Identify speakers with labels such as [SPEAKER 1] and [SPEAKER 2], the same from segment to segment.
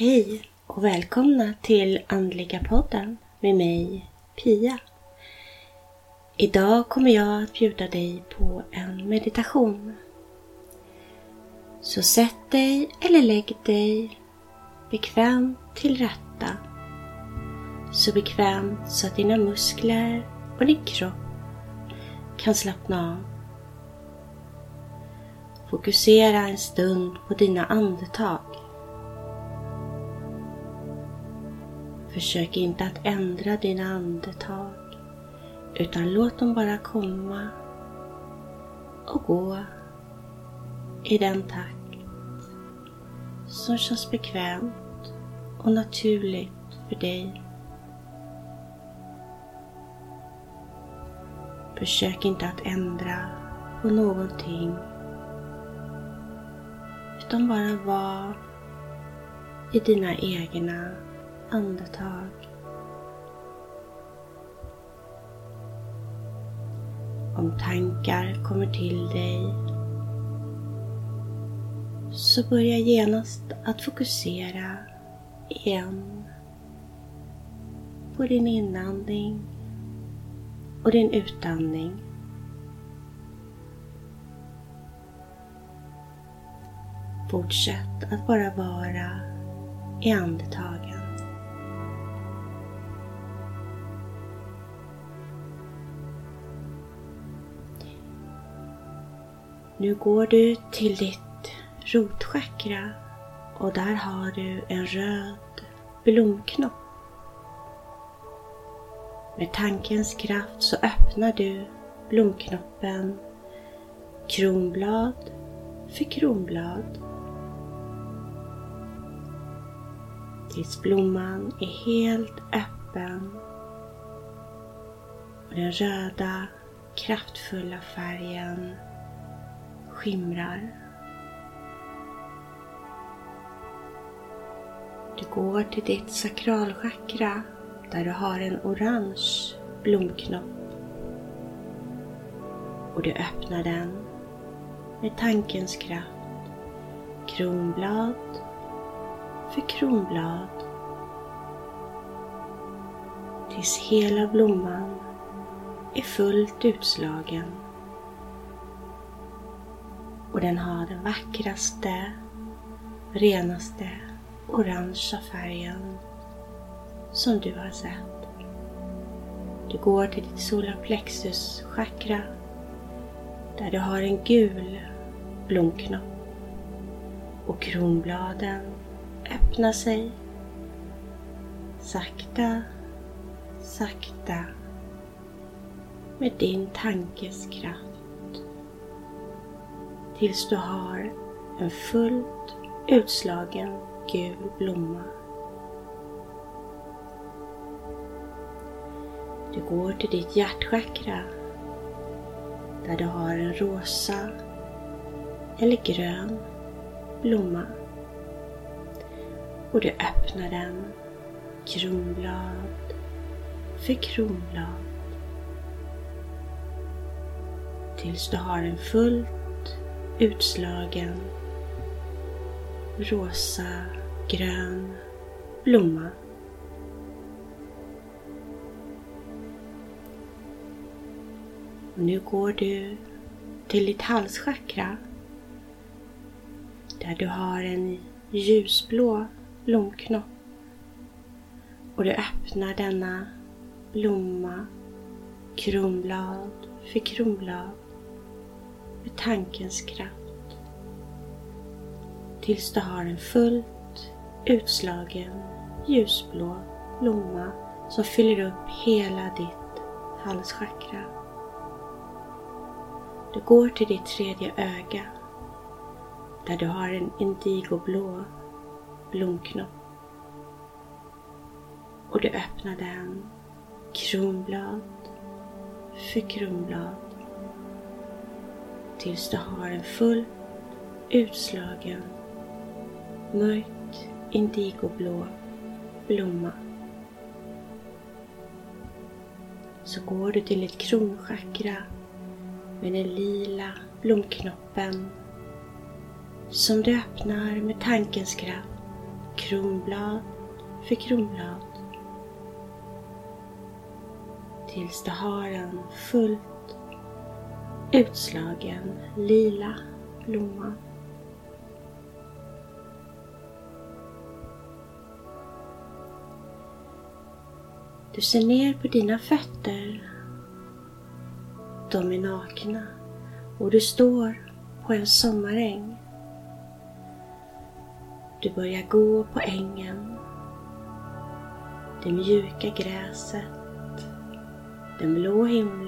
[SPEAKER 1] Hej och välkomna till Andliga podden med mig Pia. Idag kommer jag att bjuda dig på en meditation. Så sätt dig eller lägg dig bekvämt till rätta. Så bekvämt så att dina muskler och din kropp kan slappna av. Fokusera en stund på dina andetag. Försök inte att ändra dina andetag utan låt dem bara komma och gå i den takt som känns bekvämt och naturligt för dig. Försök inte att ändra på någonting utan bara var i dina egna andetag. Om tankar kommer till dig så börja genast att fokusera igen på din inandning och din utandning. Fortsätt att bara vara i andetagen. Nu går du till ditt rotchakra och där har du en röd blomknopp. Med tankens kraft så öppnar du blomknoppen kronblad för kronblad. Tills blomman är helt öppen och den röda kraftfulla färgen skimrar. Du går till ditt sakralchakra där du har en orange blomknopp. Och du öppnar den med tankens kraft. Kronblad för kronblad. Tills hela blomman är fullt utslagen och den har den vackraste, renaste orangea färgen som du har sett. Du går till ditt solarplexus chakra där du har en gul blomknopp. Och kronbladen öppnar sig. Sakta, sakta med din tankes kraft tills du har en fullt utslagen gul blomma. Du går till ditt hjärtchakra där du har en rosa eller grön blomma. Och du öppnar den kronblad för kronblad tills du har en fullt utslagen. Rosa, grön blomma. Och nu går du till ditt halschakra där du har en ljusblå blomknopp och du öppnar denna blomma kronblad för kronblad med tankens kraft. Tills du har en fullt utslagen ljusblå blomma som fyller upp hela ditt halschakra. Du går till ditt tredje öga där du har en indigoblå blomknopp. Och du öppnar den kronblad för kronblad tills du har en full utslagen mörkt indigoblå blomma. Så går du till ett kronchakra med den lila blomknoppen som du öppnar med tankens kraft kronblad för kronblad tills du har en fullt utslagen lila blomma. Du ser ner på dina fötter. De är nakna och du står på en sommaräng. Du börjar gå på ängen. Det mjuka gräset. Den blå himlen.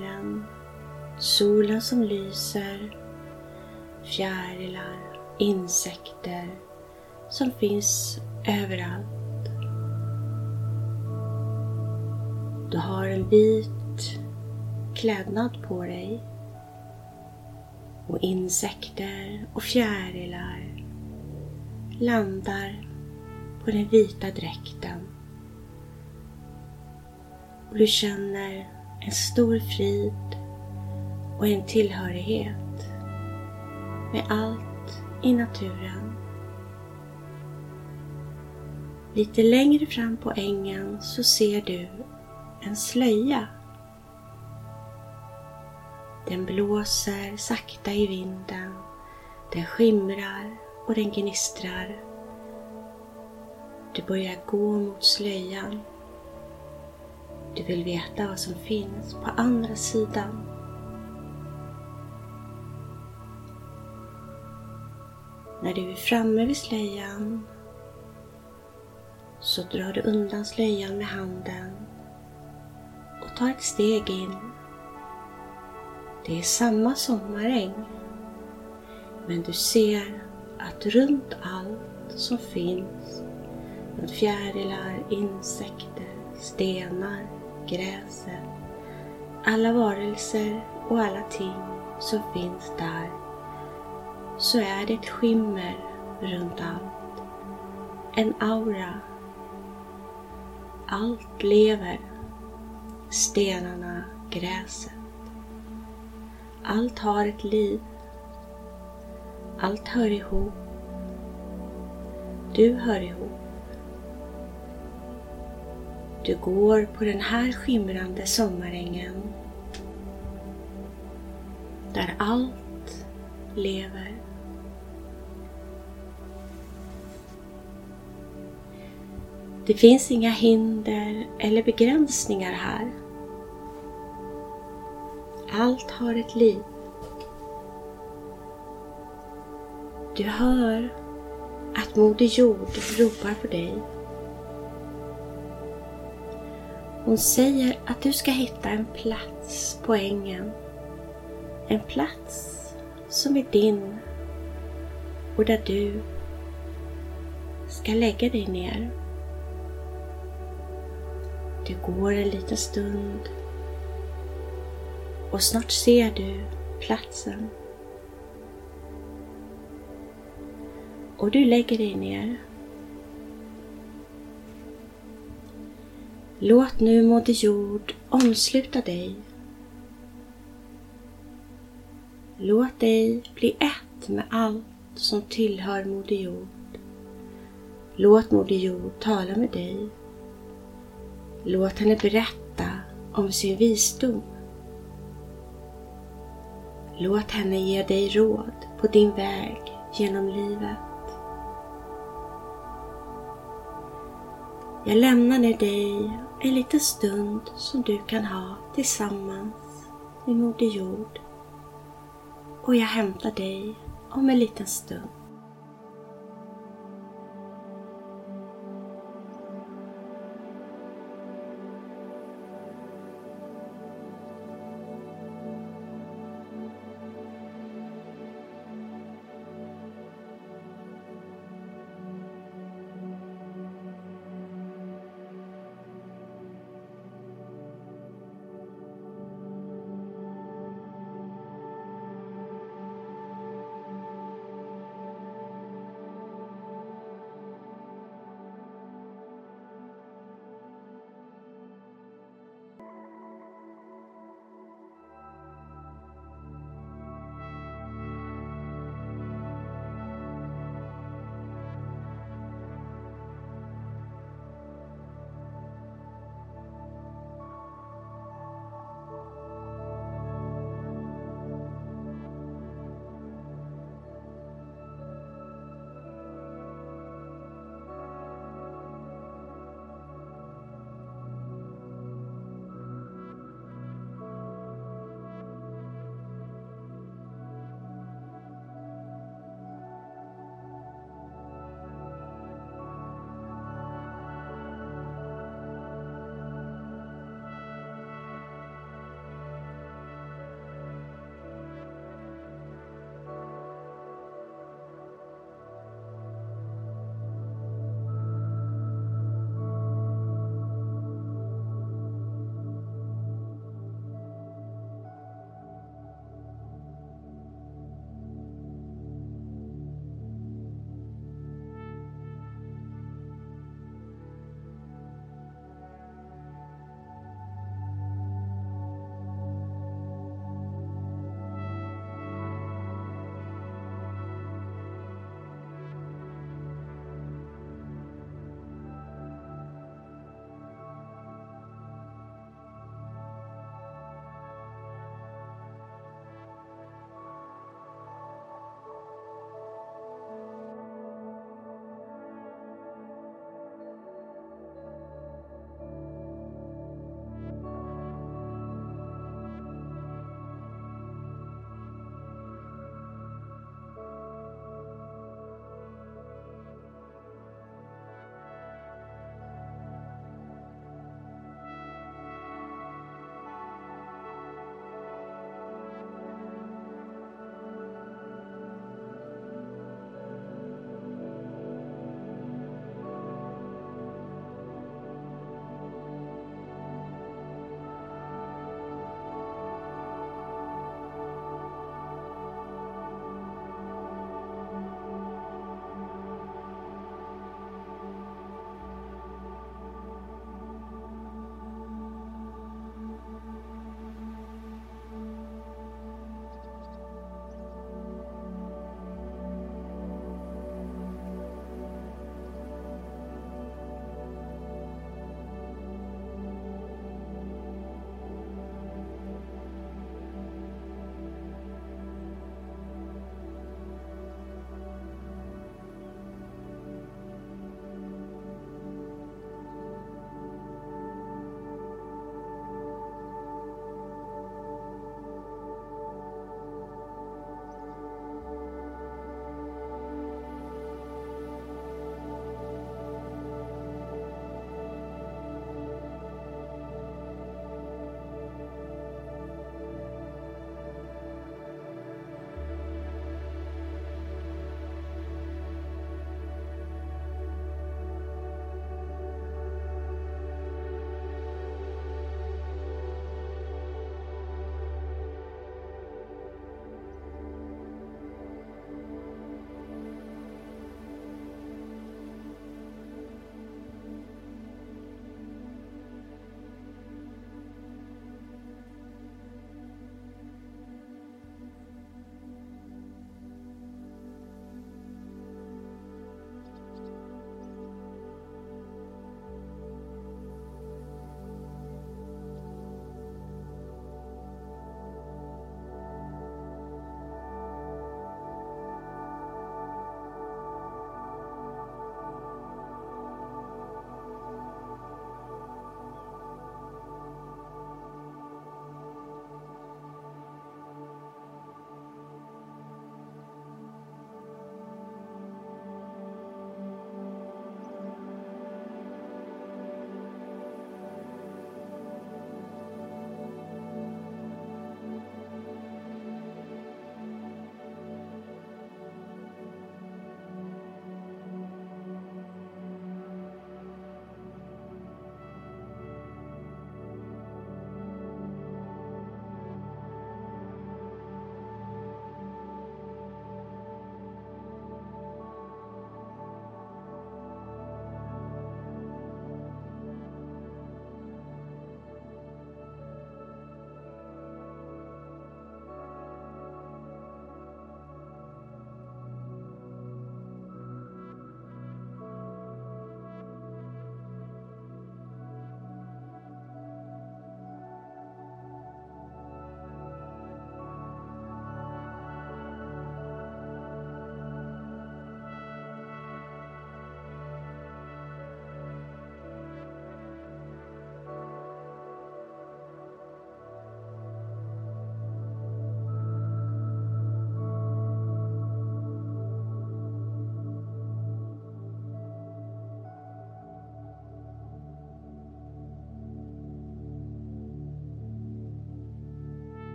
[SPEAKER 1] Solen som lyser. Fjärilar, insekter som finns överallt. Du har en vit klädnad på dig och insekter och fjärilar landar på den vita dräkten och du känner en stor frid och en tillhörighet med allt i naturen. Lite längre fram på ängen så ser du en slöja. Den blåser sakta i vinden. Den skimrar och den gnistrar. Du börjar gå mot slöjan. Du vill veta vad som finns på andra sidan. När du är framme vid slöjan så drar du undan slöjan med handen och tar ett steg in. Det är samma sommaräng, men du ser att runt allt som finns, med fjärilar, insekter, stenar, gräset, alla varelser och alla ting som finns där, så är det ett skimmer runt allt. En aura. Allt lever stenarna, gräset. Allt har ett liv. Allt hör ihop. Du hör ihop. Du går på den här skimrande sommarängen där allt lever. Det finns inga hinder eller begränsningar här. Allt har ett liv. Du hör att Moder Jord ropar på dig. Hon säger att du ska hitta en plats på ängen. En plats som är din och där du ska lägga dig ner. Du går en liten stund och snart ser du platsen. Och du lägger dig ner. Låt nu Moder Jord omsluta dig. Låt dig bli ett med allt som tillhör Moder Jord. Låt Moder Jord tala med dig. Låt henne berätta om sin visdom. Låt henne ge dig råd på din väg genom livet. Jag lämnar nu dig en liten stund som du kan ha tillsammans med Moder Jord och jag hämtar dig om en liten stund.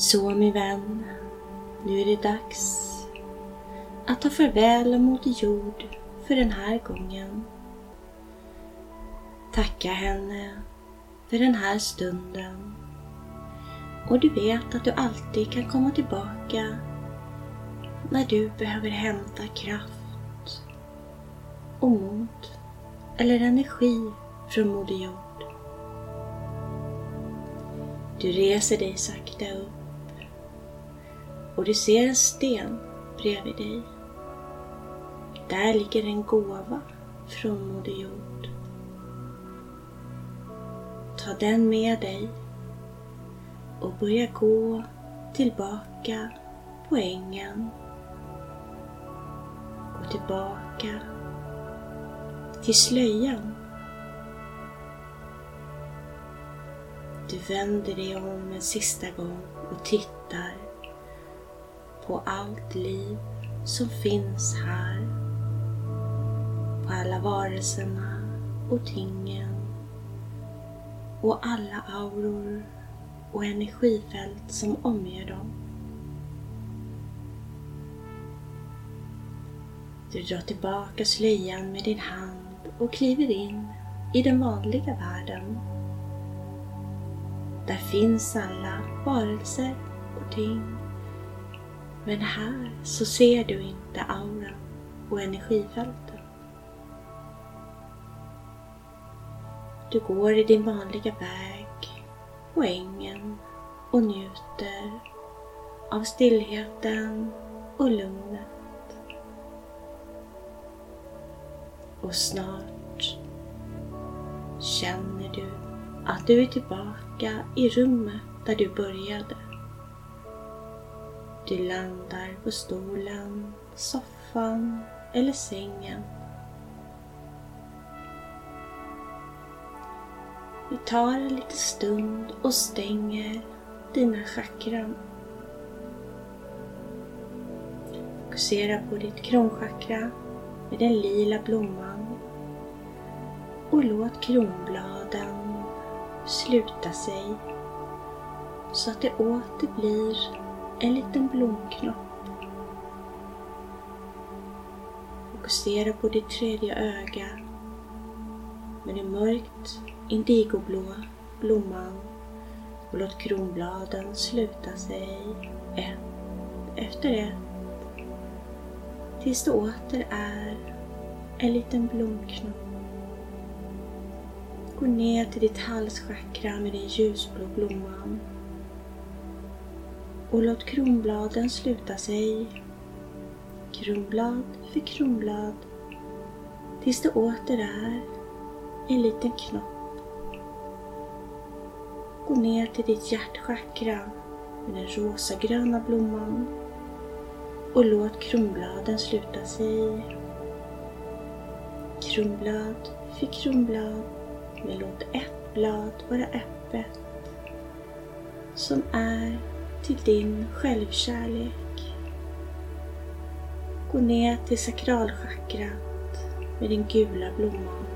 [SPEAKER 1] Så min vän, nu är det dags att ta farväl av Moder Jord för den här gången. Tacka henne för den här stunden och du vet att du alltid kan komma tillbaka när du behöver hämta kraft och mod eller energi från Moder Jord. Du reser dig sakta upp och du ser en sten bredvid dig. Där ligger en gåva från Moder Jord. Ta den med dig och börja gå tillbaka på ängen. Gå tillbaka till slöjan. Du vänder dig om en sista gång och tittar på allt liv som finns här. På alla varelserna och tingen och alla auror och energifält som omger dem. Du drar tillbaka slöjan med din hand och kliver in i den vanliga världen. Där finns alla varelser och ting. Men här så ser du inte auran och energifälten. Du går i din vanliga väg på ängen och njuter av stillheten och lugnet. Och snart känner du att du är tillbaka i rummet där du började. Du landar på stolen, soffan eller sängen. Vi tar en liten stund och stänger dina chakran. Fokusera på ditt kronchakra med den lila blomman och låt kronbladen sluta sig så att det åter blir en liten blomknopp. Fokusera på ditt tredje öga med en mörkt indigoblå blomman och låt kronbladen sluta sig ett efter ett tills det åter är en liten blomknopp. Gå ner till ditt halschakra med den ljusblå blomman och låt kronbladen sluta sig. Kronblad för kronblad. Tills det åter är en liten knopp. Gå ner till ditt hjärtchakra med den rosagröna blomman. Och låt kronbladen sluta sig. Kronblad för kronblad, men låt ett blad vara öppet. Som är till din självkärlek. Gå ner till sakralchakrat med den gula blomman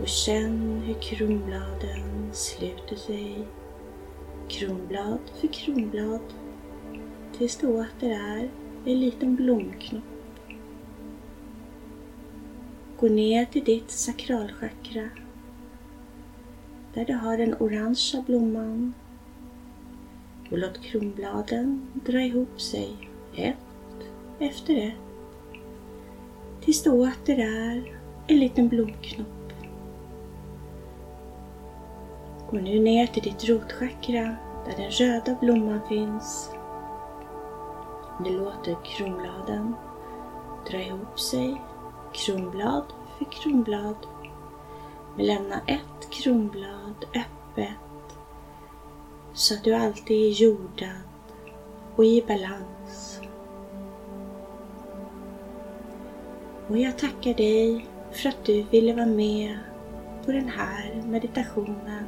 [SPEAKER 1] och känn hur kronbladen sluter sig kronblad för kronblad tills det åter är en liten blomknopp. Gå ner till ditt sakralchakra där du har den orangea blomman och låt kronbladen dra ihop sig ett efter ett tills det åter är en liten blomknopp. Gå nu ner till ditt rotchakra där den röda blomman finns. Du låter kronbladen dra ihop sig, kronblad för kronblad. Men lämna ett kronblad öppet så att du alltid är jordad och i balans. Och jag tackar dig för att du ville vara med på den här meditationen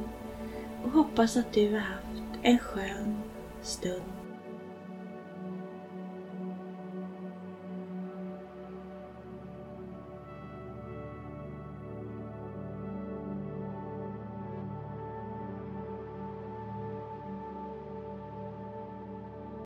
[SPEAKER 1] och hoppas att du har haft en skön stund.